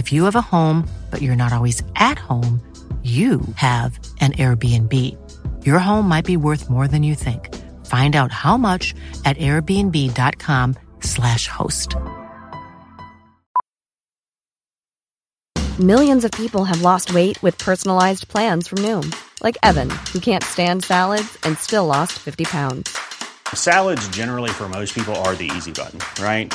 If you have a home, but you're not always at home, you have an Airbnb. Your home might be worth more than you think. Find out how much at airbnb.com/slash host. Millions of people have lost weight with personalized plans from Noom, like Evan, who can't stand salads and still lost 50 pounds. Salads, generally, for most people, are the easy button, right?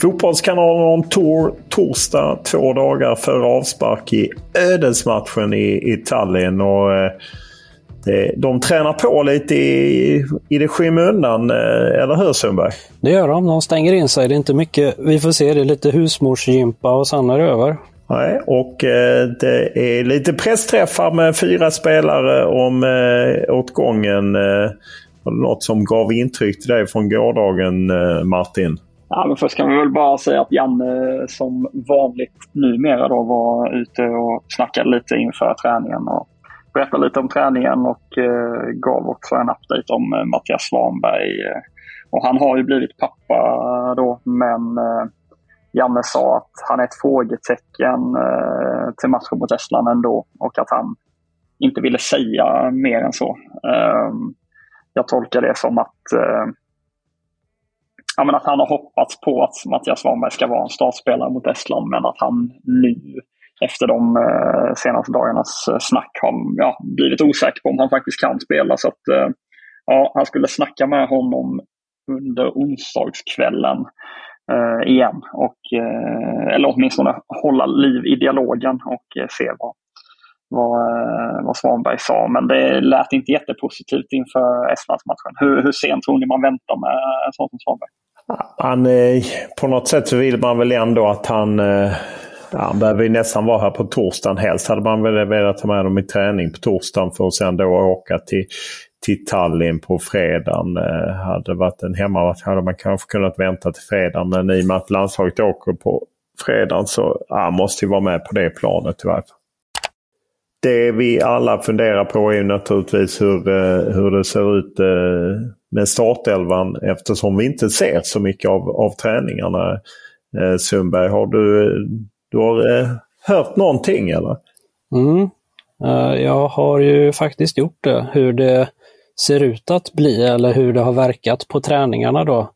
Fotbollskanalen on tour torsdag, två dagar före avspark i ödesmatchen i, i Tallinn. Och, eh, de tränar på lite i, i det skymundan, eh, eller hur Sundberg? Det gör de. De stänger in sig. Det är inte mycket vi får se. Det är lite husmorsgympa och sen är det över. Nej, och eh, det är lite pressträffar med fyra spelare om eh, åt gången. Eh, något som gav intryck till dig från gårdagen, eh, Martin? Ja, men först kan vi väl bara säga att Janne som vanligt numera då var ute och snackade lite inför träningen och berättade lite om träningen och eh, gav också en update om eh, Mattias Svanberg. Och han har ju blivit pappa då, men eh, Janne sa att han är ett frågetecken eh, till matchen mot Estland ändå och att han inte ville säga mer än så. Ehm, jag tolkar det som att eh, ja, men att han har hoppats på att Mattias Svanberg ska vara en startspelare mot Estland men att han nu efter de eh, senaste dagarnas eh, snack har ja, blivit osäker på om han faktiskt kan spela. Så att, eh, ja, han skulle snacka med honom under onsdagskvällen eh, igen. Och, eh, eller åtminstone hålla liv i dialogen och eh, se vad, vad, eh, vad Svanberg sa. Men det lät inte jättepositivt inför Estlandsmatchen. Hur, hur sent tror ni man väntar med en sån som Svanberg? Han, eh, på något sätt så vill man väl ändå att han... Eh, ja, han behöver ju nästan vara här på torsdagen. Helst hade man väl velat ta med honom i träning på torsdagen för att sen då åka till, till Tallinn på fredagen. Eh, hade varit en hemmamatch hade man kanske kunnat vänta till fredagen. Men i och med att landslaget åker på fredagen så ja, måste ju vara med på det planet i varje fall. Det vi alla funderar på är ju naturligtvis hur, hur det ser ut med startelvan eftersom vi inte ser så mycket av, av träningarna. Eh, Sundberg, har du, du har eh, hört någonting eller? Mm. Uh, jag har ju faktiskt gjort det, hur det ser ut att bli eller hur det har verkat på träningarna då.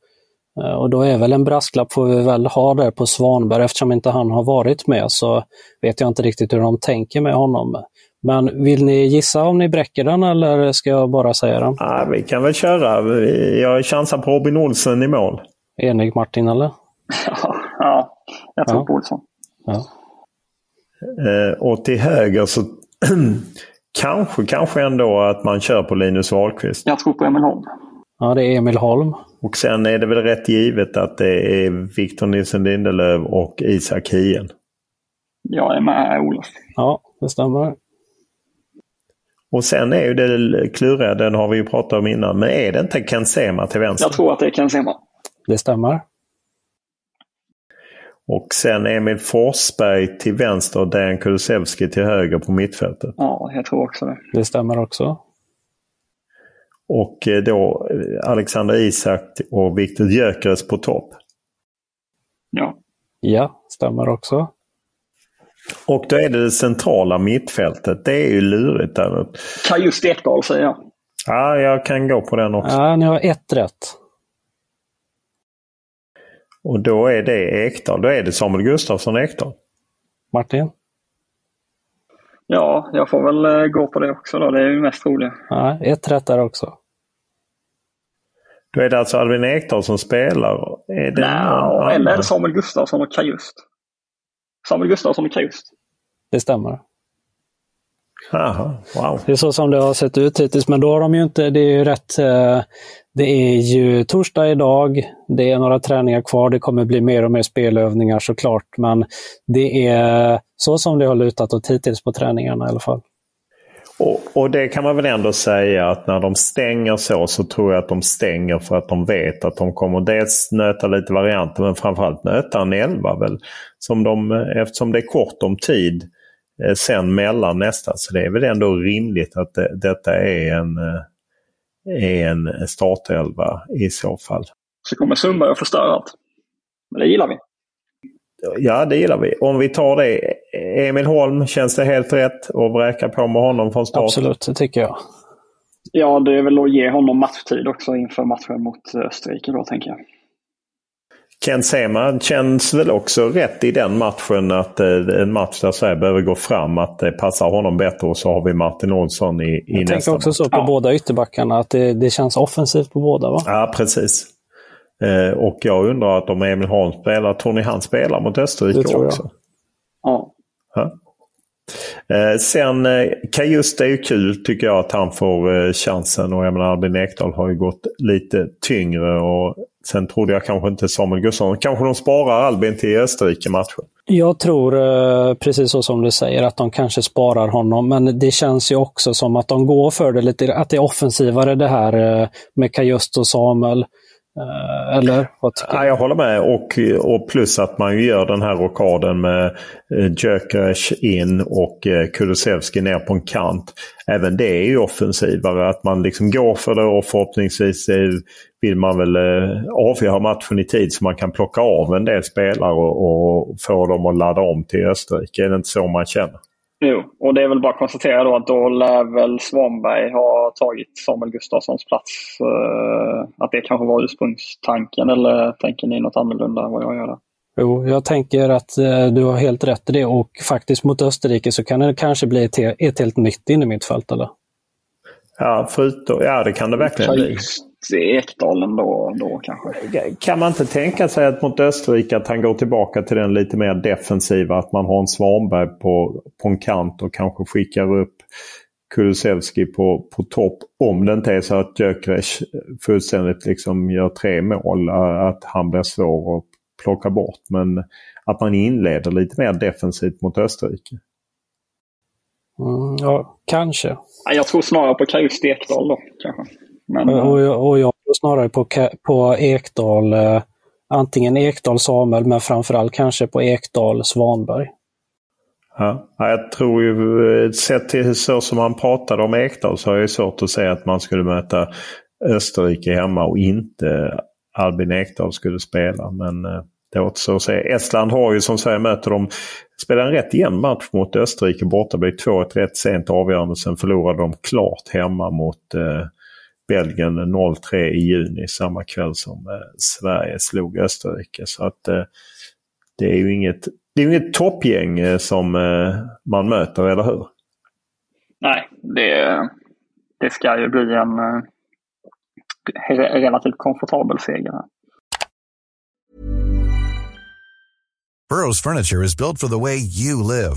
Uh, och då är väl en brasklapp får vi väl ha där på Svanberg eftersom inte han har varit med så vet jag inte riktigt hur de tänker med honom. Men vill ni gissa om ni bräcker den eller ska jag bara säga den? Ja, vi kan väl köra. Jag chansar på Robin Olsen i mål. Enig Martin eller? ja, jag tror ja. på Olsson. Ja. Eh, och till höger så kanske, kanske ändå att man kör på Linus Wahlqvist. Jag tror på Emil Holm. Ja, det är Emil Holm. Och sen är det väl rätt givet att det är Victor Nilsson Lindelöf och Isak Hien. Jag är med Olof. Ja, det stämmer. Och sen är ju det kluriga, den har vi ju pratat om innan, men är det inte Ken Sema till vänster? Jag tror att det är Ken Sema. Det stämmer. Och sen Emil Forsberg till vänster och Dejan Kulusevski till höger på mittfältet. Ja, jag tror också det. Det stämmer också. Och eh, då eh, Alexander Isak och Viktor Gyökeres på topp. Ja. Ja, stämmer också. Och då är det det centrala mittfältet. Det är ju lurigt där. Kajust Ekdal säger jag. Ja, jag kan gå på den också. Ja, ni har ett rätt. Och då är det Ekdal. Då är det Samuel Gustafsson Ekdal. Martin? Ja, jag får väl eh, gå på det också då. Det är ju mest troliga. Ja, ett rätt där också. Då är det alltså Albin Ekdal som spelar? Är det Nej, eller är det Samuel Gustafsson och Kajust? Samuel Gustafsson och Kajust. Det stämmer. Aha, wow. Det är så som det har sett ut hittills, men då har de ju inte, det är ju rätt, eh, det är ju torsdag idag, det är några träningar kvar, det kommer bli mer och mer spelövningar såklart, men det är så som det har lutat åt hittills på träningarna i alla fall. Och, och, det kan man väl ändå säga att när de stänger så så tror jag att de stänger för att de vet att de kommer dels nöta lite varianter men framförallt nöta en elva väl. Som de, eftersom det är kort om tid eh, sen mellan nästa så det är väl ändå rimligt att det, detta är en, eh, är en startelva i så fall. Så kommer Sundberg att förstöra allt. Men det gillar vi. Ja, det gillar vi. Om vi tar det. Emil Holm, känns det helt rätt att vräka på med honom från start? Absolut, det tycker jag. Ja, det är väl att ge honom matchtid också inför matchen mot Österrike då, tänker jag. Ken Sema känns väl också rätt i den matchen att eh, en match där Sverige behöver gå fram, att det passar honom bättre och så har vi Martin Olsson i, i jag nästa tänker också match. så på Ja. båda ytterbackarna, att det, det känns offensivt på båda va? Ja, precis. Eh, och jag undrar att om Emil Holm spelar, tror ni han spelar mot Österrike Det tror jag. också? Ja. Ja. Eh, sen eh, Kajust är ju kul tycker jag att han får eh, chansen. Och jag menar Albin Ekdal har ju gått lite tyngre. Och sen trodde jag kanske inte Samuel Gustafsson. Kanske de sparar Albin till Österrike-matchen. Jag tror, eh, precis så som du säger, att de kanske sparar honom. Men det känns ju också som att de går för det lite, att det är offensivare det här eh, med Kajust och Samuel. Eh, Eller vad tycker Ja, du? jag håller med. Och, och plus att man ju gör den här rockaden med eh, Gyökeres in och eh, Kulusevski ner på en kant. Även det är ju offensivare. Att man liksom går för det och förhoppningsvis eh, vill man väl eh, avgöra matchen i tid så man kan plocka av en del spelare och, och få dem att ladda om till Österrike. Är det inte så man känner? Jo, och det är väl bara att konstatera då att då lär väl Svanberg ha tagit Samuel Gustafssons plats. Eh, att det kanske var ursprungstanken eller tänker ni något annorlunda än vad jag gör där? Jo, jag tänker att eh, du har helt rätt i det och faktiskt mot Österrike så kan det kanske bli ett, he- ett helt nytt in i mitt fält eller? Ja, förutom, ja det kan det verkligen bli. Ekdalen då, då kanske. Kan man inte tänka sig att mot Österrike att han går tillbaka till den lite mer defensiva, att man har en Svanberg på, på en kant och kanske skickar upp Kulusevski på, på topp. Om det inte är så att Gyökeres fullständigt liksom gör tre mål, att han blir svår att plocka bort. Men att man inleder lite mer defensivt mot Österrike. Mm, ja, kanske. Jag tror snarare på Kajust Ekdal då kanske. Men, eh, Och, jag- och jag tror snarare på, på Ekdal, eh, antingen Ekdal Samuel, men framförallt kanske på Ekdal Svanberg. Ja, ja, jag tror ju, eh, sett till så som han pratade om Ekdal så har jag svårt att säga att man skulle möta Österrike hemma och inte Albin Ekdal skulle spela. Men eh, det återstår att se. Estland har ju som Sverige möter dem, spelar en rätt jämn match mot Österrike borta. blev 2-1 rätt sent avgörande. Sen förlorade de klart hemma mot eh, Belgien 0-3 i juni samma kväll som eh, Sverige slog Österrike. Så att eh, det är ju inget, det är inget toppgäng eh, som eh, man möter, eller hur? Nej, det, det ska ju bli en eh, re- relativt komfortabel seger. Burrow's furniture is built for the way you live.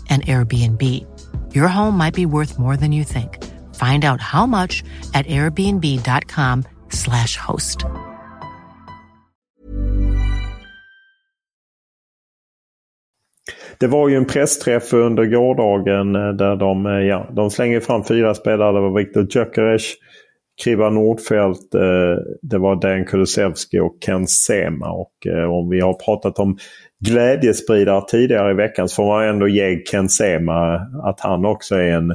and Airbnb. Your home might be worth more than you think. Find out how much at airbnb.com slash host. Det var ju en pressträff under gårdagen eh, där de, eh, ja, de slänger fram fyra spelare. Det var Viktor Gyökeres, Kriva Nordfeldt, eh, det var Dan Kulusevski och Ken Sema. Och om vi har pratat om glädjespridare tidigare i veckan så får man ändå ge Ken Sema att han också är en...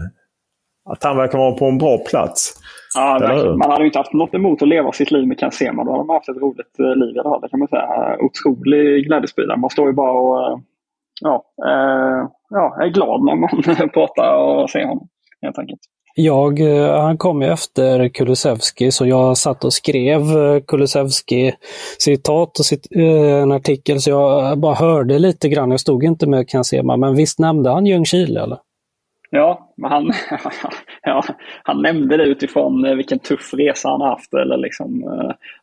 Att han verkar vara på en bra plats. Ja, man hade ju inte haft något emot att leva sitt liv med Ken Sema. Då hade man haft ett roligt eh, liv i alla fall. Det kan man säga. Otrolig glädjespridare. Man står ju bara och eh, ja, eh, ja, är glad när man pratar och ser honom. Helt enkelt. Jag, eh, han kom ju efter Kulusevski så jag satt och skrev eh, Kulusevski citat och cit, eh, en artikel så jag bara hörde lite grann. Jag stod inte med Kansema men visst nämnde han Ljungskile eller? Ja, men han, ja, han nämnde det utifrån vilken tuff resa han haft. Eller liksom,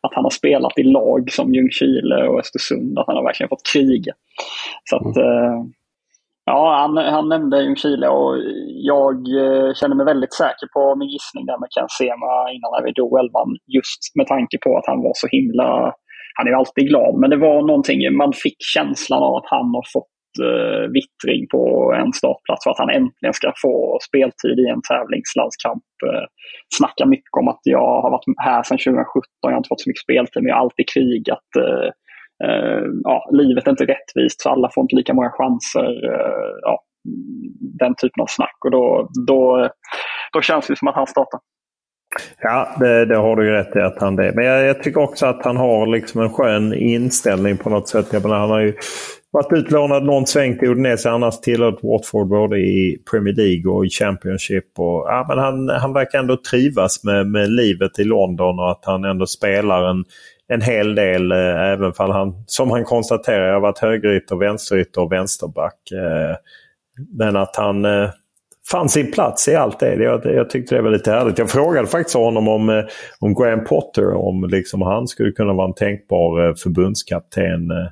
att han har spelat i lag som Ljungskile och Östersund. Att han har verkligen fått kriga. Så att, mm. Ja, han, han nämnde Ljungskile och jag eh, känner mig väldigt säker på min gissning där med Ken Sema innan när vi drog elvan. Just med tanke på att han var så himla... Han är ju alltid glad, men det var någonting, man fick känslan av att han har fått eh, vittring på en startplats för att han äntligen ska få speltid i en tävlingslandskamp. Eh, snackar mycket om att jag har varit här sedan 2017, jag har inte fått så mycket speltid, men jag har alltid krigat. Eh, Eh, ja, livet är inte rättvist för alla får inte lika många chanser. Eh, ja, den typen av snack. Och då, då, då känns det som att han startar. Ja, det, det, har du ju rätt i att han det. Men jag, jag, tycker också att han har liksom en skön inställning på något sätt. Jag menar, han har ju varit utlånad någon sväng till Udinese. Annars tillhört Watford både i Premier League och i Championship. Och, ja, men han, han verkar ändå trivas med, med livet i London och att han ändå spelar en en hel del, eh, även om han, som han konstaterar, har varit högerytter, vänsterytter och vänsterback. Eh, men att han eh, fann sin plats i allt det. Jag, jag tyckte det var lite härligt. Jag frågade faktiskt honom om, eh, om Graham Potter, om liksom han skulle kunna vara en tänkbar eh, förbundskapten eh,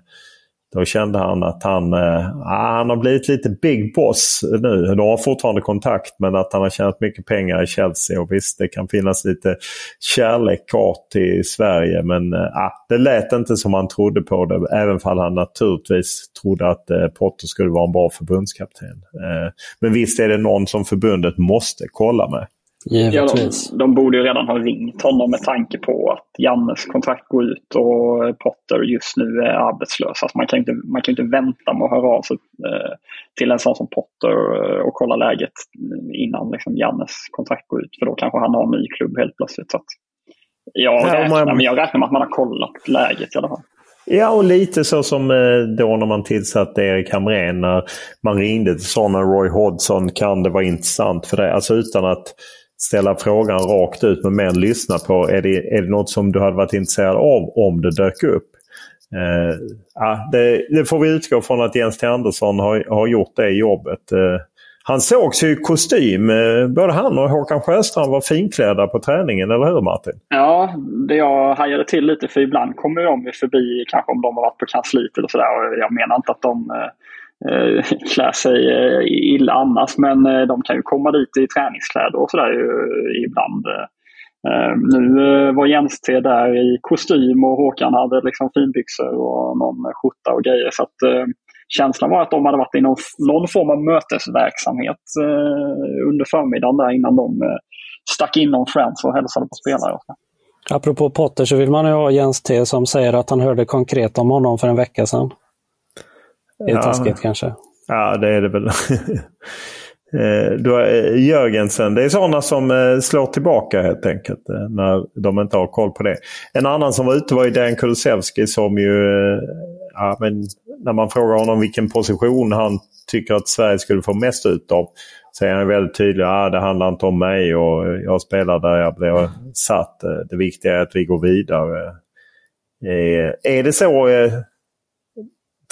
då kände han att han, eh, ah, han har blivit lite big boss nu. De har fortfarande kontakt men att han har tjänat mycket pengar i Chelsea. Och visst, det kan finnas lite kärlek kvar till Sverige men eh, ah, det lät inte som han trodde på det. Även om han naturligtvis trodde att eh, Potter skulle vara en bra förbundskapten. Eh, men visst är det någon som förbundet måste kolla med. Givetvis. Ja, de, de, borde ju redan ha ringt honom med tanke på att Jannes kontrakt går ut och Potter just nu är arbetslös. Alltså man, kan inte, man kan inte vänta med att höra av sig eh, till en sån som Potter eh, och kolla läget innan liksom, Jannes kontrakt går ut. För då kanske han har en ny klubb helt plötsligt. Så jag, ja, räknar, man... men jag räknar med att man har kollat läget i alla fall. Ja, och lite så som eh, då när man tillsatte Erik Hamrén. När man ringde till sådana Roy Hodgson. Kan det vara intressant för dig? Alltså utan att ställa frågan rakt ut men mer lyssna på är det, är det något som du hade varit intresserad av om det dök upp? Eh, ja, det, det, får vi utgå från att Jens T. Andersson har, har gjort det jobbet. Eh, han sågs ju i kostym. Eh, både han och Håkan Sjöstrand var finklädda på träningen, eller hur Martin? Ja, det jag hajade till lite för ibland kommer de förbi, kanske om de har varit på kansliet eller sådär. Jag menar inte att de eh, Eh, klär sig eh, illa annars, men eh, de kan ju komma dit i träningskläder och sådär ibland. Ehm, nu var Jens T där i kostym och Håkan hade liksom finbyxor och någon skjorta och grejer. Så att, känslan var att de hade varit i någon, någon form av mötesverksamhet eh, under förmiddagen där innan de eh, stack in någon Friends och hälsade på spelare. Apropå Potter så vill man ju ha Jens T som säger att han hörde konkret om honom för en vecka sedan. Det är ja. taskigt kanske. Ja, det är det väl. Eh, eh, Jörgensen. Det är sådana som eh, slår tillbaka helt enkelt när de inte har koll på det. En annan som var ute var ju Dan Kulusevski som ju... Ja, men när man frågar honom vilken position han tycker att Sverige skulle få mest ut av är han väldigt tydlig. Ah, det handlar inte om mig och jag spelar där jag blir satt. Det viktiga är att vi går vidare. Är det så?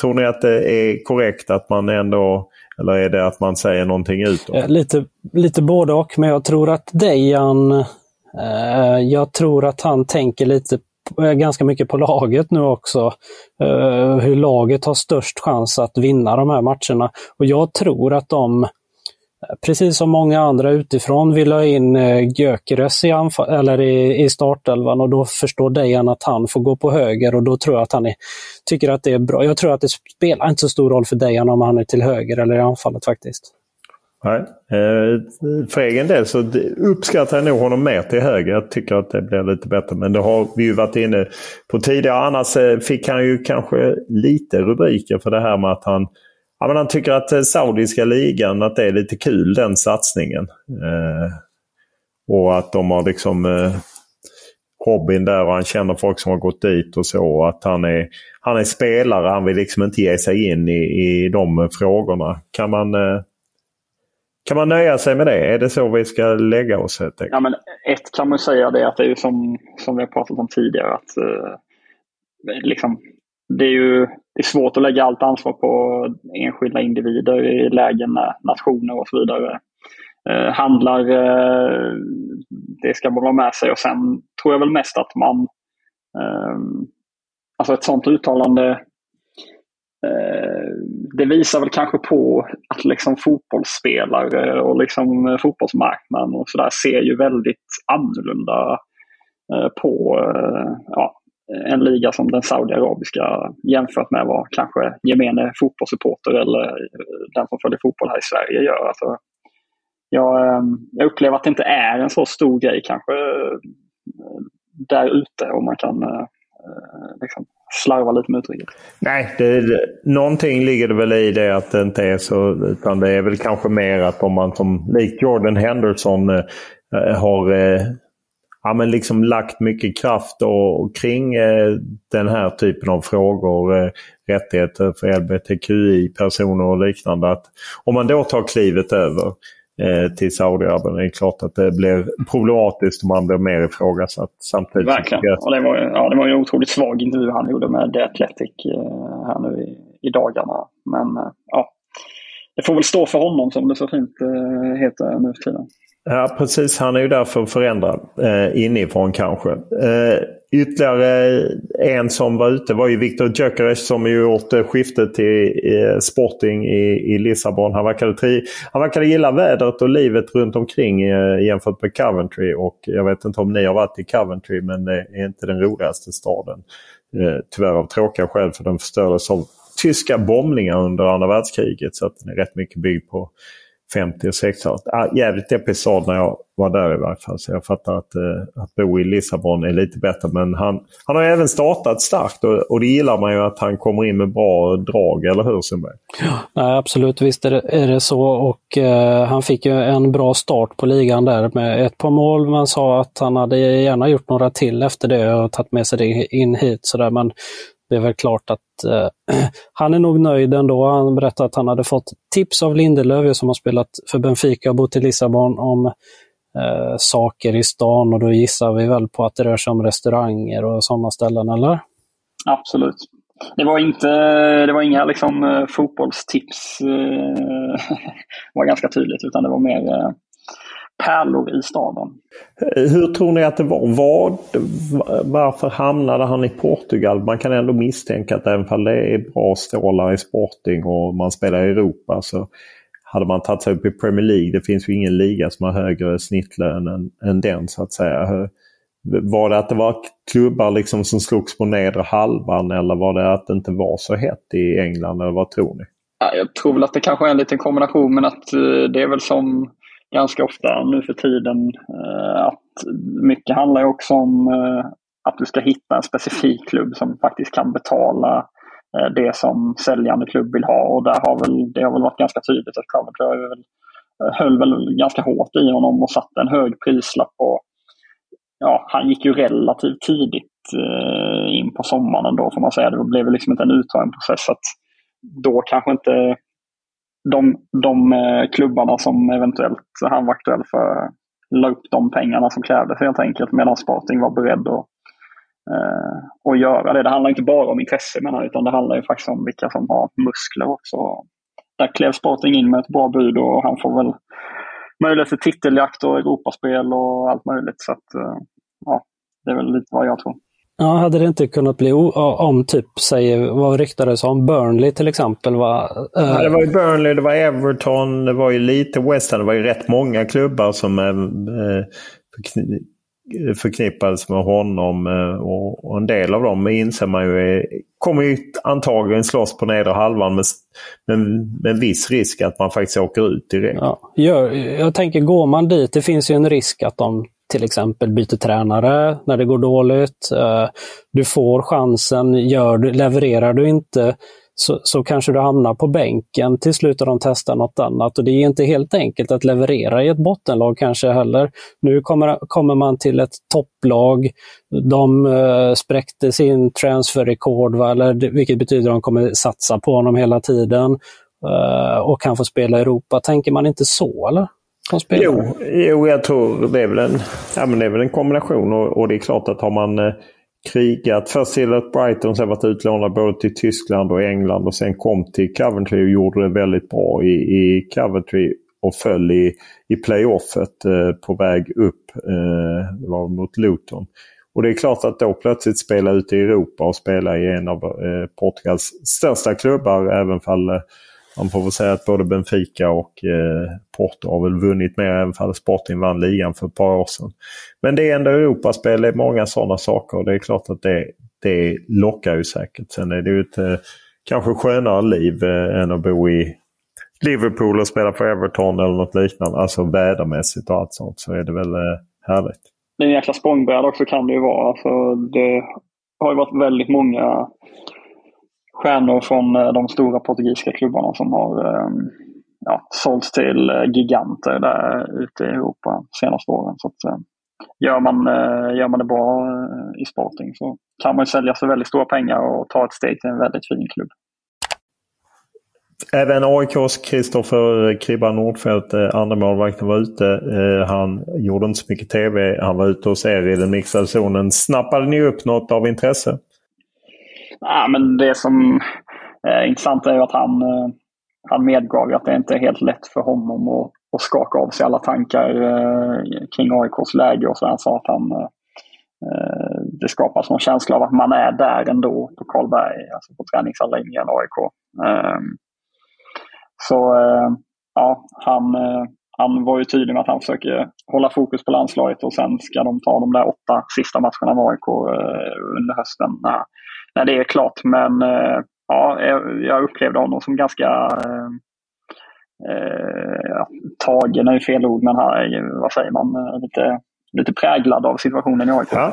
Tror ni att det är korrekt att man ändå eller är det att man säger någonting utåt? Eh, lite, lite både och, men jag tror att Dejan, eh, jag tror att han tänker lite eh, ganska mycket på laget nu också. Uh, hur laget har störst chans att vinna de här matcherna. Och jag tror att de precis som många andra utifrån vill ha in eh, Gyökeres i, eller i, i startelvan och då förstår Dejan att han får gå på höger och då tror jag att han är, tycker att det är bra. Jag tror att det spelar inte så stor roll för Dejan om han är till höger eller i anfallet faktiskt. Nej. Eh, för egen del så uppskattar jag nog honom mer till höger. Jag tycker att det blir lite bättre. Men det har vi ju varit inne på tidigare. Annars eh, fick han ju kanske lite rubriker för det här med att han Ja, men han tycker att eh, saudiska ligan, att det är lite kul den satsningen. Eh, och att de har liksom eh, hobbyn där och han känner folk som har gått dit och så. Att han är, han är spelare, han vill liksom inte ge sig in i, i de frågorna. Kan man, eh, kan man nöja sig med det? Är det så vi ska lägga oss? Helt ja, men ett kan man säga det att det är som, som vi har pratat om tidigare. att eh, liksom, det är ju det är svårt att lägga allt ansvar på enskilda individer i lägen när nationer och så vidare eh, handlar. Eh, det ska man ha med sig och sen tror jag väl mest att man, eh, alltså ett sånt uttalande eh, det visar väl kanske på att liksom fotbollsspelare och liksom fotbollsmarknaden och sådär ser ju väldigt annorlunda eh, på eh, ja, Eh, en liga som den saudiarabiska jämfört med vad kanske gemene fotbollssupporter eller eh, den som följer fotboll här i Sverige gör. Alltså, jag, ehm, jag upplever att det inte är en så stor grej kanske eh, där ute och man kan liksom slarva lite med uttrycket. Nej, det, någonting ligger det väl i det att det inte är så. Utan det är väl kanske mer att om man som lik Jordan Henderson har ja, men liksom lagt mycket kraft och, kring eh, den här typen av frågor. Eh, rättigheter för LBTQI-personer och liknande. Att om man då tar klivet över eh, till Saudiarabien är det klart att det blir problematiskt om man blir mer ifrågasatt. Samtidigt Verkligen. Jag... Och det, var, ja, det var en otroligt svag intervju han gjorde med The Athletic eh, här nu i, i dagarna. Men eh, ja, det får väl stå för honom som det så fint eh, heter nu för tiden. Ja precis, han är ju där för att förändra eh, inifrån kanske. Eh, ytterligare en som var ute var ju Viktor Gyökeres som ju gjort eh, skiftet till eh, Sporting i, i Lissabon. Han verkade, tri, han verkade gilla vädret och livet runt omkring eh, jämfört med Coventry. Och jag vet inte om ni har varit i Coventry men det är inte den roligaste staden. Eh, tyvärr av tråkiga skäl för den förstördes av tyska bombningar under andra världskriget. Så att den är rätt mycket byggd på 50 och 60 Ah, jävligt episod när jag var där i varje fall. Så jag fattar att, eh, att bo i Lissabon är lite bättre. Men han, han har även startat starkt och, och det gillar man ju att han kommer in med bra drag, eller hur Sundberg? Ja, absolut, visst är det, är det så. Och eh, Han fick ju en bra start på ligan där med ett par mål. Man sa att han hade gärna gjort några till efter det och tagit med sig det in hit. Så där. Men det är väl klart att eh, han är nog nöjd ändå. Han berättade att han hade fått tips av Lindelöf som har spelat för Benfica och bott i Lissabon om eh, saker i stan och då gissar vi väl på att det rör sig om restauranger och sådana ställen, eller? Absolut. det var inte, det var inga liksom eh, fotbollstips. Det eh, var ganska tydligt, utan det var mer eh, pärlor i staden. Hur tror ni att det var? Vad, varför hamnade han i Portugal? Man kan ändå misstänka att även om det är bra stålar i Sporting och man spelar i Europa så hade man tagit sig upp i Premier League. Det finns ju ingen liga som har högre snittlön än, än den så att säga. Var det att det var klubbar liksom som slogs på nedre halvan eller var det att det inte var så hett i England? Eller vad tror ni? Jag tror väl att det kanske är en liten kombination men att eh, det är väl som ganska ofta nu för tiden eh, att mycket handlar också om eh, att du ska hitta en specifik klubb som faktiskt kan betala eh, det som säljande klubb vill ha och där har väl, det har väl varit ganska tydligt att Coventry höll väl ganska hårt i honom och satte en hög prislapp på ja, han gick ju relativt tidigt in på sommaren då får man säga. Det blev liksom inte en uttagen process. Att då kanske inte de, de eh, klubbarna som eventuellt han var aktuell för la upp de pengarna som krävdes helt enkelt medan Sporting var beredd att, eh, att göra det. Det handlar inte bara om intresse menar utan det handlar ju faktiskt om vilka som har muskler också. Där klev Sporting in med ett bra bud och han får väl möjlighet till titeljakt och Europaspel och allt möjligt. Så att, eh, ja, det är väl lite vad jag tror. Ja, hade det inte kunnat bli om typ, säg, vad ryktades om, Burnley till exempel? Va? Uh... Ja, det var ju Burnley, det var Everton, det var ju lite West Ham. Det var ju rätt många klubbar som eh, förknippades med honom. Eh, och en del av dem inser man ju kommer ju antagligen slåss på nedre halvan med, med, med en viss risk att man faktiskt åker ut direkt. Ja, jag, jag tänker, går man dit, det finns ju en risk att de till exempel byter tränare när det går dåligt. Eh, du får chansen, gör, levererar du inte så, så kanske du hamnar på bänken till slut och de testar något annat. Och det är inte helt enkelt att leverera i ett bottenlag kanske heller. Nu kommer, kommer man till ett topplag. De uh, spräckte sin transferrekord, vilket betyder att de kommer satsa på honom hela tiden uh, och kan få spela i Europa. Tänker man inte så eller? Jo, jo, jag tror det är väl en, ja, men det är väl en kombination. Och, och det är klart att har man eh, krigat först till att Brighton, sen varit utlånad både till Tyskland och England och sen kom till Coventry och gjorde det väldigt bra i, i Coventry och föll i, i playoffet eh, på väg upp. Eh, det var mot Luton. Och det är klart att då plötsligt spela ute i Europa och spela i en av eh, Portugals största klubbar, även fall eh, man får väl säga att både Benfica och eh, Porto har väl vunnit mer även om Sporting vann ligan för ett par år sedan. Men det är ändå Europaspel, det är många sådana saker och det är klart att det, det lockar ju säkert. Sen är det ju ett eh, kanske skönare liv eh, än att bo i Liverpool och spela för Everton eller något liknande. Alltså vädermässigt och allt sånt så är det väl eh, härligt. Det är en jäkla språngbräda också kan det ju vara. Alltså, det har ju varit väldigt många stjärnor från eh, de stora portugisiska klubbarna som har ehm, ja, sålts till eh, giganter där ute i Europa de senaste åren. Så att, ehm, gör, man, eh, gör man det bra i Sporting så kan man sälja för väldigt stora pengar och ta ett steg till en väldigt fin klubb. Även AIKs Kristoffer Kribba Nordfeldt, andra målvakten var ute. Han gjorde inte så mycket TV. Han var ute hos er i den mixade zonen. Snappade ni upp något av intresse? Ja, men det som är intressant är ju att han, eh, han medgav att det inte är helt lätt för honom att, att skaka av sig alla tankar eh, kring AIKs läge. Och så han sa att han, det skapas någon känsla av att man är där ändå på Karlberg, alltså på träningsanläggningen AIK. Ehm, så ja, han, han var ju tydlig med att han försöker hålla fokus på landslaget och sen ska de ta de där åtta sista matcherna med AIK under hösten när när det är klart. Men eh, ja, jag upplevde honom som ganska eh, eh tagen är fel ord, men här, vad säger man, eh, lite, lite präglad av situationen i AIK. Ja,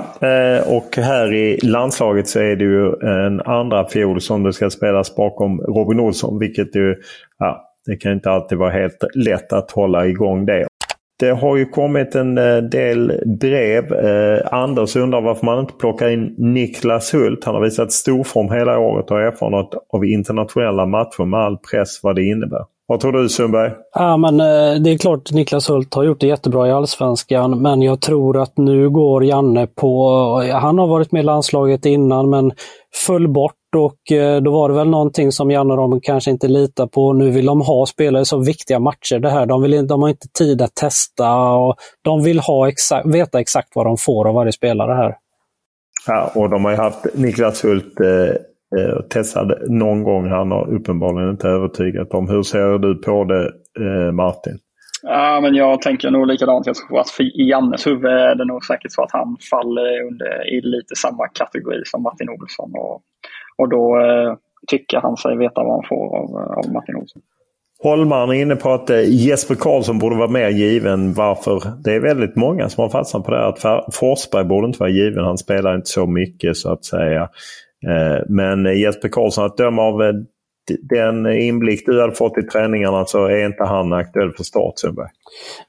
och här i landslaget så är det ju en andra fiol som det ska spelas bakom Robin Olsson, vilket ju, ja, det kan inte alltid vara helt lätt att hålla igång det. Det har ju kommit en eh, del brev. Eh, Anders undrar varför man inte plockar in Niklas Hult. Han har visat storform hela året och erfarenhet av internationella matcher med all press vad det innebär. Vad tror du Sundberg? Ja, men, eh, det är klart Niklas Hult har gjort det jättebra i Allsvenskan, men jag tror att nu går Janne på... Han har varit med i landslaget innan, men föll bort och eh, då var det väl någonting som Janne och de kanske inte litar på. Nu vill de ha spelare så viktiga matcher det här. De, vill, de har inte tid att testa och de vill ha exakt, veta exakt vad de får av varje spelare här. Ja, och de har ju haft Niklas Hult eh, eh, testad någon gång. Han har uppenbarligen inte övertygat dem. Hur ser du på det eh, Martin? Ja, men jag tänker nog likadant. Jag tror att i Jannes huvud är det nog säkert så att han faller under, i lite samma kategori som Martin Olsson. Och, och då eh, tycker han sig veta vad han får av, eh, av Martin Olsson. Holmaren är inne på att eh, Jesper Karlsson borde vara mer given. Varför? Det är väldigt många som har fastnat på det. Att Forsberg borde inte vara given. Han spelar inte så mycket så att säga. Eh, men Jesper Karlsson, att döma av den inblick du hade fått i träningarna så är inte han aktuell för start Sundberg?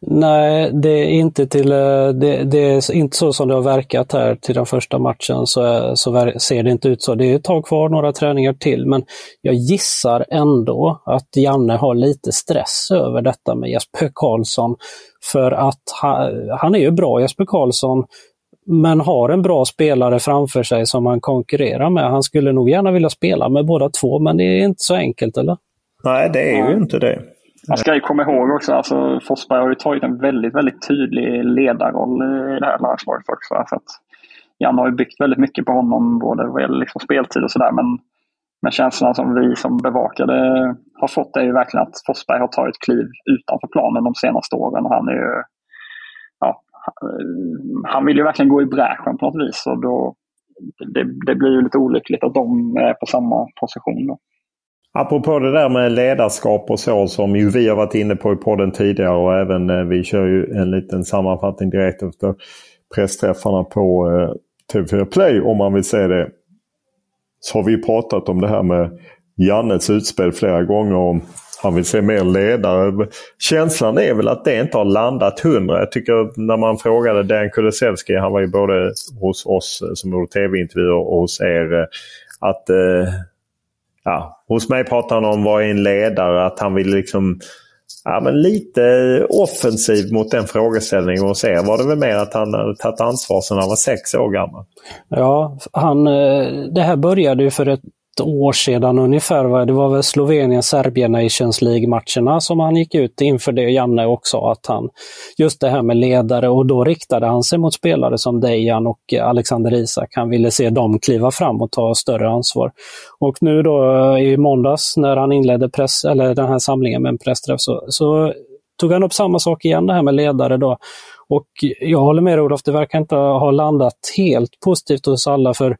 Nej, det är inte till eh, det, det, är inte så som det har verkat här till den första matchen så, eh, så ser det inte ut så. Det är ett tag kvar, några träningar till, men jag gissar ändå att Janne har lite stress över detta med Jesper Karlsson. För att han, han är ju bra, Jesper Karlsson, men har en bra spelare framför sig som han konkurrerar med. Han skulle nog gärna vilja spela med båda två, men det är inte så enkelt, eller? Nej, det är ju inte det. Man ska ju komma ihåg också, alltså Forsberg har ju tagit en väldigt, väldigt tydlig ledarroll i det här landslaget också. Så att Jan har ju byggt väldigt mycket på honom, både vad gäller liksom speltid och sådär. Men, men känslan som vi som bevakade har fått är ju verkligen att Forsberg har tagit kliv utanför planen de senaste åren. Han är ju han vill ju verkligen gå i bräschen på något vis. Och då, det, det blir ju lite olyckligt att de är på samma position. Då. Apropå det där med ledarskap och så som ju vi har varit inne på i podden tidigare och även eh, vi kör ju en liten sammanfattning direkt efter pressträffarna på eh, TV4 Play om man vill se det. Så har vi pratat om det här med Jannes utspel flera gånger om han vill se mer ledare. Känslan är väl att det inte har landat hundra. Jag tycker när man frågade Dan Kulusevski, han var ju både hos oss som gjorde tv-intervjuer och hos er. Att, eh, ja, hos mig pratar han om vad är en ledare, att han vill liksom ja, men lite offensiv mot den frågeställningen. hos er var det väl mer att han hade tagit ansvar sedan han var sex år gammal. Ja, han, eh, det här började ju för ett år sedan ungefär. Det var väl Slovenien-Serbien Nations League-matcherna som han gick ut inför det, Janne också, att han just det här med ledare och då riktade han sig mot spelare som Dejan och Alexander Isak. Han ville se dem kliva fram och ta större ansvar. Och nu då eh, i måndags när han inledde press, eller den här samlingen med en pressträff så, så tog han upp samma sak igen, det här med ledare då. Och jag håller med Olof, det verkar inte ha landat helt positivt hos alla för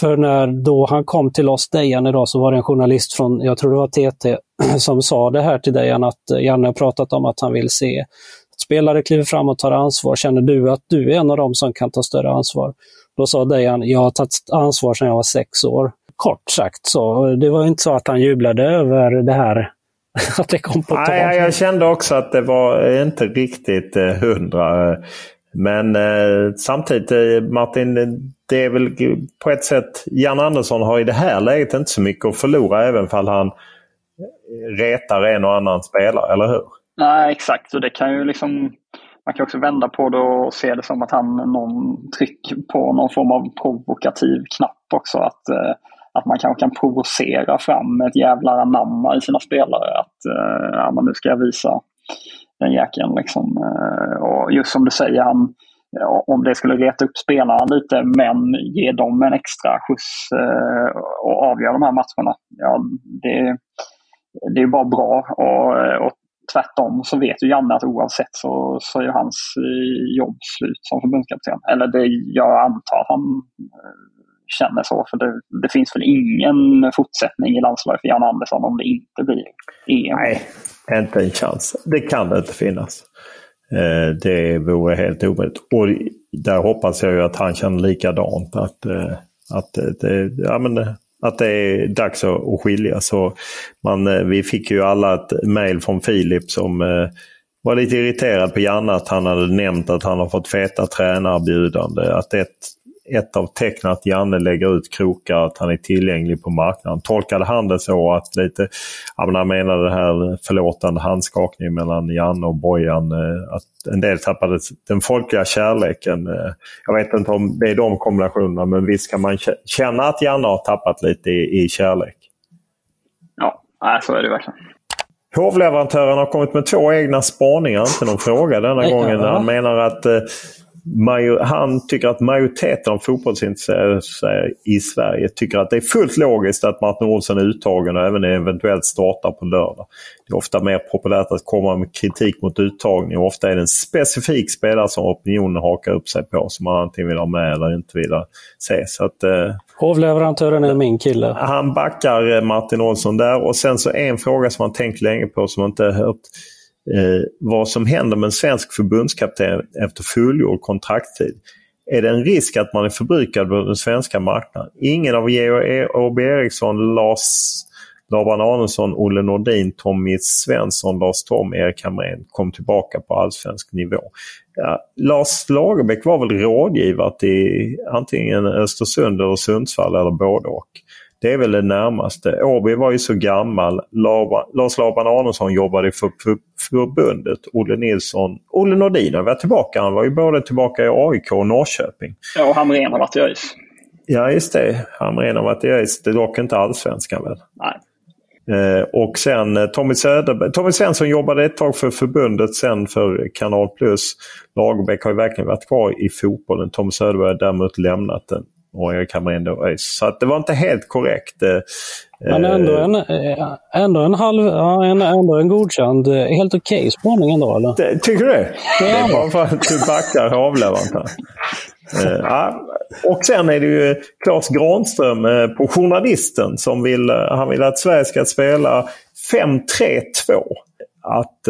för när då han kom till oss, Dejan, idag, så var det en journalist från, jag tror det var TT, som sa det här till Dejan att eh, Janne har pratat om att han vill se att spelare kliver fram och tar ansvar. Känner du att du är en av dem som kan ta större ansvar? Då sa Dejan, jag har tagit ansvar sedan jag var sex år. Kort sagt så. Eh, det var inte så att han jublade över det här att det kom på tal. Nej, jag kände också att det var eh, inte riktigt eh, hundra. Men eh, samtidigt eh, Martin, det är väl på ett sätt Jan Andersson har i det här läget inte så mycket att förlora även om han retar en och annan spelare, eller hur? Nej, exakt. Och det kan ju liksom, man kan också vända på det och se det som att han någon trycker på någon form av provokativ knapp också. Att, eh, att man kanske kan provocera fram ett jävla anamma i sina spelare. Att eh, ja, men nu ska jag visa den jäkeln. Liksom. Eh, och just som du säger, han, om det skulle reta upp spelarna lite men ge dem en extra skjuts eh, och avgöra de här matcherna. Ja, det, det är bara bra. Och, och tvärtom så vet ju Janne att oavsett så, så är hans eh, jobb slut som förbundskapten. Eller det, jag antar att han eh, känner så. För det, det finns väl ingen fortsättning i landslaget för Jan Andersson om det inte blir EM. Nej, inte en chans. Det kan det inte finnas. Eh, det vore helt omöjligt. Och där hoppas jag ju att han känner likadant. Att, eh, att, det, ja, men, eh, att det är dags att skilja. Så man, eh, vi fick ju alla ett mail från Filip som eh, var lite irriterad på Janne att han hade nämnt att han har fått feta tränarerbjudande. Att ett, ett av tecknen att Janne lägger ut krokar, att han är tillgänglig på marknaden. Tolkade han det så att lite, ja, han menade det här förlåtande handskakningen mellan Janne och Bojan, eh, att en del tappade den folkliga kärleken. Eh, jag vet inte om det är de kombinationerna, men visst kan man känna att Janne har tappat lite i, i kärlek. Ja, så är det verkligen. Hovleverantören har kommit med två egna spaningar, inte någon fråga denna gången. Han menar att eh, han tycker att majoriteten av fotbollsintresserade i Sverige tycker att det är fullt logiskt att Martin Olsson är uttagen och även eventuellt startar på lördag. Det är ofta mer populärt att komma med kritik mot uttagning och ofta är det en specifik spelare som opinionen hakar upp sig på som man antingen vill ha med eller inte vill se. Så att, eh, Hovleverantören är min kille. Han backar eh, Martin Olsson där och sen så en fråga som man tänkt länge på som inte hört eh, vad som händer med en svensk förbundskapten efter fullgjord kontraktstid. Är det en risk att man är förbrukad på den svenska marknaden? Ingen av Georg e- A.B. Eriksson, Lars Laban Arnesson, Olle Nordin, Tommy Svensson, Lars Tom, Erik Hamrén kom tillbaka på allsvensk nivå. Ja, Lars Lagerbäck var väl rådgivare till antingen Östersund eller Sundsvall eller både och. Det är väl det närmaste. Åby var ju så gammal. Lars Laban Arnesson jobbade för förbundet. Olle Nilsson, Olle Nordin har varit tillbaka. Han var ju både tillbaka i AIK och Norrköping. Ja, och Hamrén har varit i ÖIS. Ja, just det. Hamrén har varit i ÖIS. Det är dock inte allsvenskan väl? Nej. Eh, och sen eh, Tommy, Söderberg, Tommy Svensson jobbade ett tag för förbundet, sen för Kanal Plus. Lagerbäck har ju verkligen varit kvar i fotbollen. Tommy Söderberg har däremot lämnat den Hamrén då ÖIS. Så att det var inte helt korrekt. Eh, Men ändå en, eh, ändå en halv, ja, en, ändå en godkänd, eh, helt okej okay spaning ändå eller? Det, tycker du det? Ja. Det är bara för att du backar avleverantören. Uh, ja. Och sen är det ju Claes Granström på Journalisten som vill, han vill att Sverige ska spela 5-3-2. Att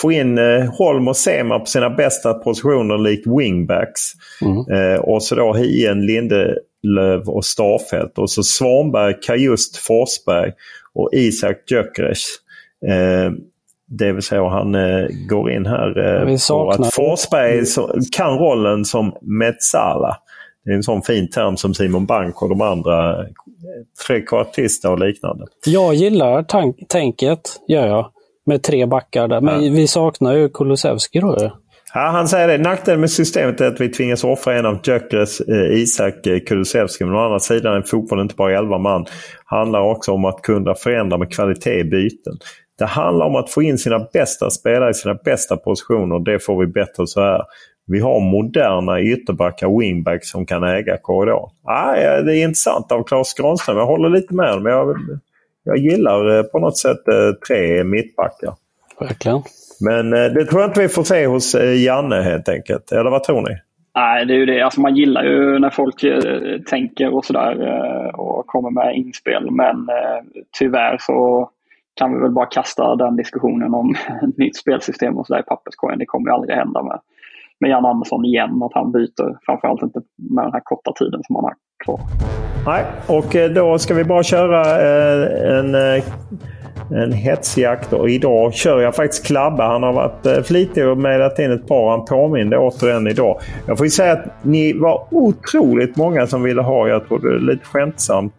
få in eh, Holm och Sema på sina bästa positioner likt wingbacks. Mm. Eh, och så då Hien, Lindelöf och Starfelt. Och så Svanberg, Kajust, Forsberg och Isak Gyökeres. Eh, det vill säga han eh, går in här eh, på att Forsberg kan rollen som Metsala. Det är en sån fin term som Simon Bank och de andra eh, trekvartister och liknande. Jag gillar tänket, gör jag med tre backar där. Men ja. vi saknar ju Kulusevski då Ja, han säger det. Nackdelen med systemet är att vi tvingas offra en av Gyökeres, eh, Isak eh, Kulusevski. Men å andra sidan är fotboll inte bara 11 man. handlar också om att kunna förändra med kvalitet i byten. Det handlar om att få in sina bästa spelare i sina bästa positioner. Det får vi bättre så här. Vi har moderna ytterbackar, wingbacks, som kan äga korridor. Ah, det är intressant av Claes Granström. Jag håller lite med honom. Jag jag gillar eh, på något sätt eh, tre mittbackar. Verkligen. Men eh, det tror jag inte vi får se hos Janne helt enkelt. Eller vad tror ni? Nej, det är ju det. Alltså man gillar ju när folk tänker och sådär och kommer med inspel. Men tyvärr så kan vi väl bara kasta den diskussionen om ett nytt spelsystem och sådär i papperskorgen. Det kommer ju aldrig hända med, med Jan Andersson igen, att han byter. Framförallt inte med den här korta tiden som han har kvar. Nej, och eh, då ska vi bara köra eh, en, eh, en hetsjakt. Och idag kör jag faktiskt Klabbe. Han har varit flitig och mejlat in ett par. Han påminde återigen idag. Jag får ju säga att ni var otroligt många som ville ha, jag tror det är lite skämtsamt,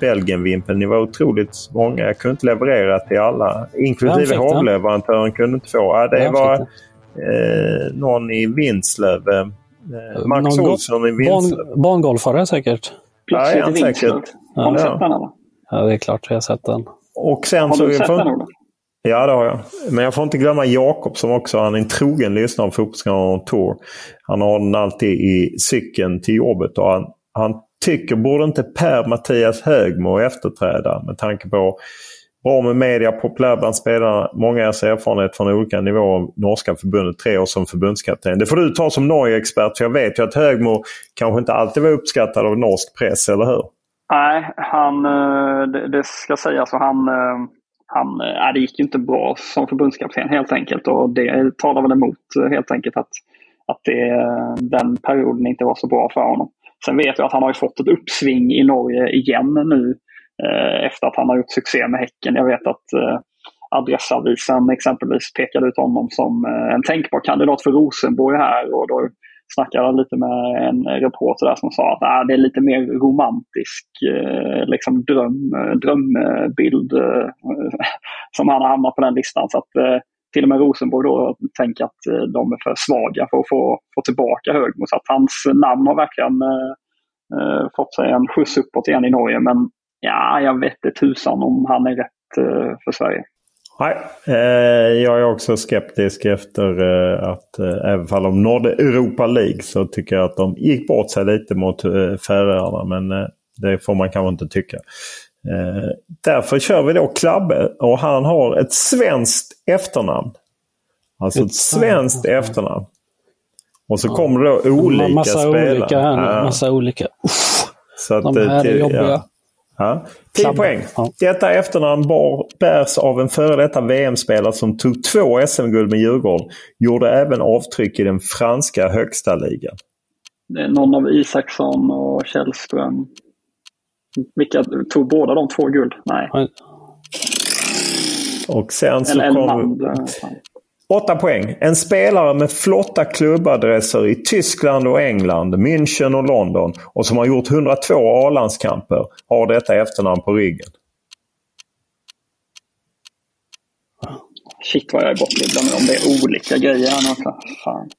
Belgien-vimpeln. Ni var otroligt många. Jag kunde inte leverera till alla. Inklusive hovleverantören kunde inte få. Ja, det var eh, någon i Vinslöv. Eh, Max Olsson i Vinslöv. Ban, bangolfare säkert. Plötsligt ja, i Vinslöv. Har du sett den eller? Ja, det är klart jag har sett den. Och sen har så du sett den Ola? Ja, det har jag. Men jag får inte glömma Jakob som också han är en trogen lyssnare på Fotbollskanalen Tour. Han har den alltid i cykeln till jobbet och han, han tycker, borde inte Per-Mattias Högmo efterträda med tanke på Bra med media, populär bland spelarna, många års erfarenhet från olika nivåer norska förbundet, tre år som förbundskapten. Det får du ta som Norge-expert för jag vet ju att Högmo kanske inte alltid var uppskattad av norsk press, eller hur? Nej, han, eh, det, ska sägas han, eh, han, eh, det gick inte bra som förbundskapten helt enkelt och det talar väl emot helt enkelt att, att det, den perioden inte var så bra för honom. Sen vet jag att han har fått ett uppsving i Norge igen nu Eh, efter att han har gjort succé med Häcken. Jag vet att eh, Adressavisen exempelvis pekade ut honom som eh, en tänkbar kandidat för Rosenborg här och då snackade jag lite med en reporter där som sa att ah, det är lite mer romantisk eh, liksom dröm, drömbild eh, som han har hamnat på den listan. Så att eh, till och med Rosenborg då tänker att eh, de är för svaga för att få, få tillbaka Högmo. Så att hans namn har verkligen eh, fått sig en skjuts uppåt igen i Norge. Men ja, jag vet inte tusan om han är rätt eh, för Sverige. Nej, eh, jag är också skeptisk efter eh, att eh, även fall de nådde Europa League så tycker jag att de gick bort sig lite mot eh, Färöarna. Men det får man kanske inte tycka. Därför kör vi då Klabbe och han har ett svenskt efternamn. Alltså ett svenskt efternamn. Och så kommer det då olika massa spelare. Olika här, Ja. Massa olika. Uff, Så att, de det- här är det- jobbiga. ja. Ja. 10 Klabbe. poäng. Ja. Detta efternamn bar, bärs av en före detta VM-spelare som tog två SM-guld med Djurgården. Gjorde även avtryck i den franska högsta ligan. Det är någon av Isaksson och Källström. Vilka tog båda de två guld? Nej. Och sen så Eller kom... Elmander. 8 poäng. En spelare med flotta klubbadresser i Tyskland och England, München och London och som har gjort 102 A-landskamper har detta efternamn på ryggen. Shit vad jag är bortglömd om det är olika grejer här. Fan.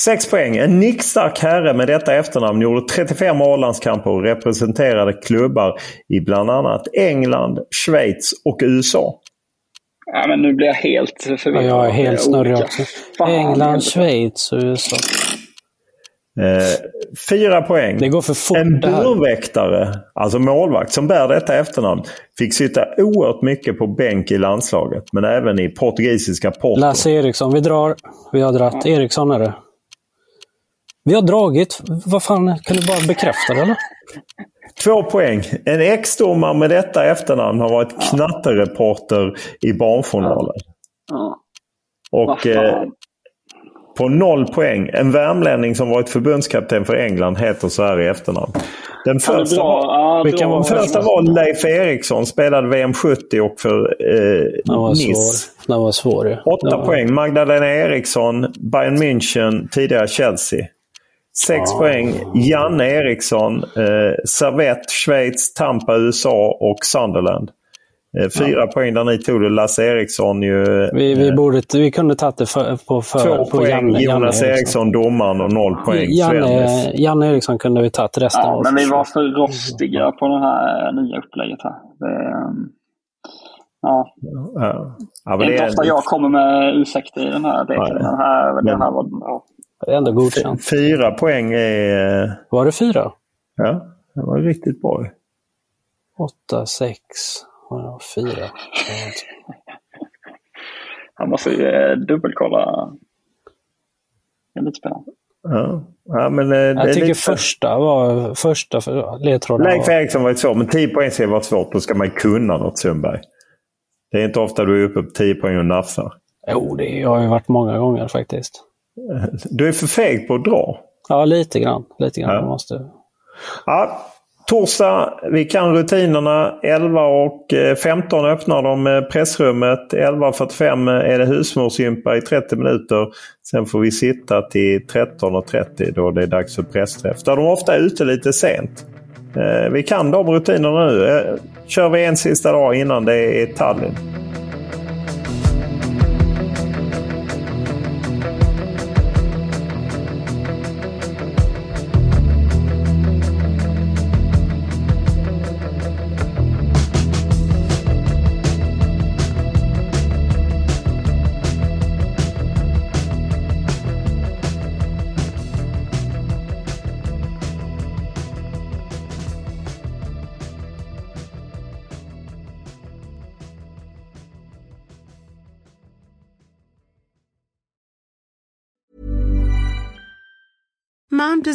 6 poäng. En nickstark herre med detta efternamn gjorde 35 A-landskamper och representerade klubbar i bland annat England, Schweiz och USA. Ja, men nu blir jag helt Ja, förvirrad. jag är Det helt snurrig också. Fan, England. Schweiz och USA. Eh, fyra poäng. Det går för fort En burväktare, alltså målvakt, som bär detta efternamn fick sitta oerhört mycket på bänk i landslaget, men även i portugisiska Porto. Lasse Eriksson. Vi drar. Vi har dratt. Eriksson är det. Vi har dragit. Vad fan, kan du bara bekräfta det eller? Två poäng. En ex-domare med detta efternamn har varit knattereporter i Barnjournalen. Ja. Vad Och eh, på noll poäng. En värmlänning som varit förbundskapten för England heter så här i efternamn. Den Ja, första var, Ja, Vilken var den första var Leif Eriksson, spelade VM 70 och för eh, Den var Nice. svår. Den var svår ju. Åtta poäng. Magdalena Eriksson, Bayern München, tidigare Chelsea. Sex poäng. Janne Eriksson, eh, Servette, Schweiz, Tampa, USA och Sunderland. Eh, fyra poäng där ni tog det. Lasse Eriksson ju. Vi, vi, borde, vi kunde tagit det för, på, för, Två på poäng. Janne, Jonas Janne Eriksson, domaren och noll poäng. Janne. Janne Eriksson kunde vi tagit resten Ja, av. men vi var för rostiga på det här nya upplägget här. Det, ehm, ja. Ja. Ja, Det är inte ofta jag kommer med ursäkter i den här leken. Nej. Den här, den Men- här var, ja. Det är ändå godkänt. Fyra poäng är... eh, Var det fyra? Ja, det var riktigt bra. Åtta, sex, fyra. Han måste ju eh, dubbelkolla. Det är lite spännande. Ja. Ja, men, eh, det är Jag tycker lite... första var första för, ledtråden. Leif Var, Eriksson var ett svårt, men 10 poäng ska vara svårt. Då ska man kunna något Sundberg. Det är inte ofta du är uppe på 10 poäng och nafsar. jo, det har ju varit många gånger faktiskt. Du är för feg på att dra. Ja, lite grann. Lite grann. Ja. Måste... Ja, torsdag, vi kan rutinerna. 11 och eh, 15 öppnar de eh, pressrummet. 11.45 är det husmorsgympa i 30 minuter. Sen får vi sitta till 13.30 då det är dags för pressträff. Där de ofta är ute lite sent. Eh, Vi kan de rutinerna nu. Eh, Kör vi en sista dag innan det är Tallinn.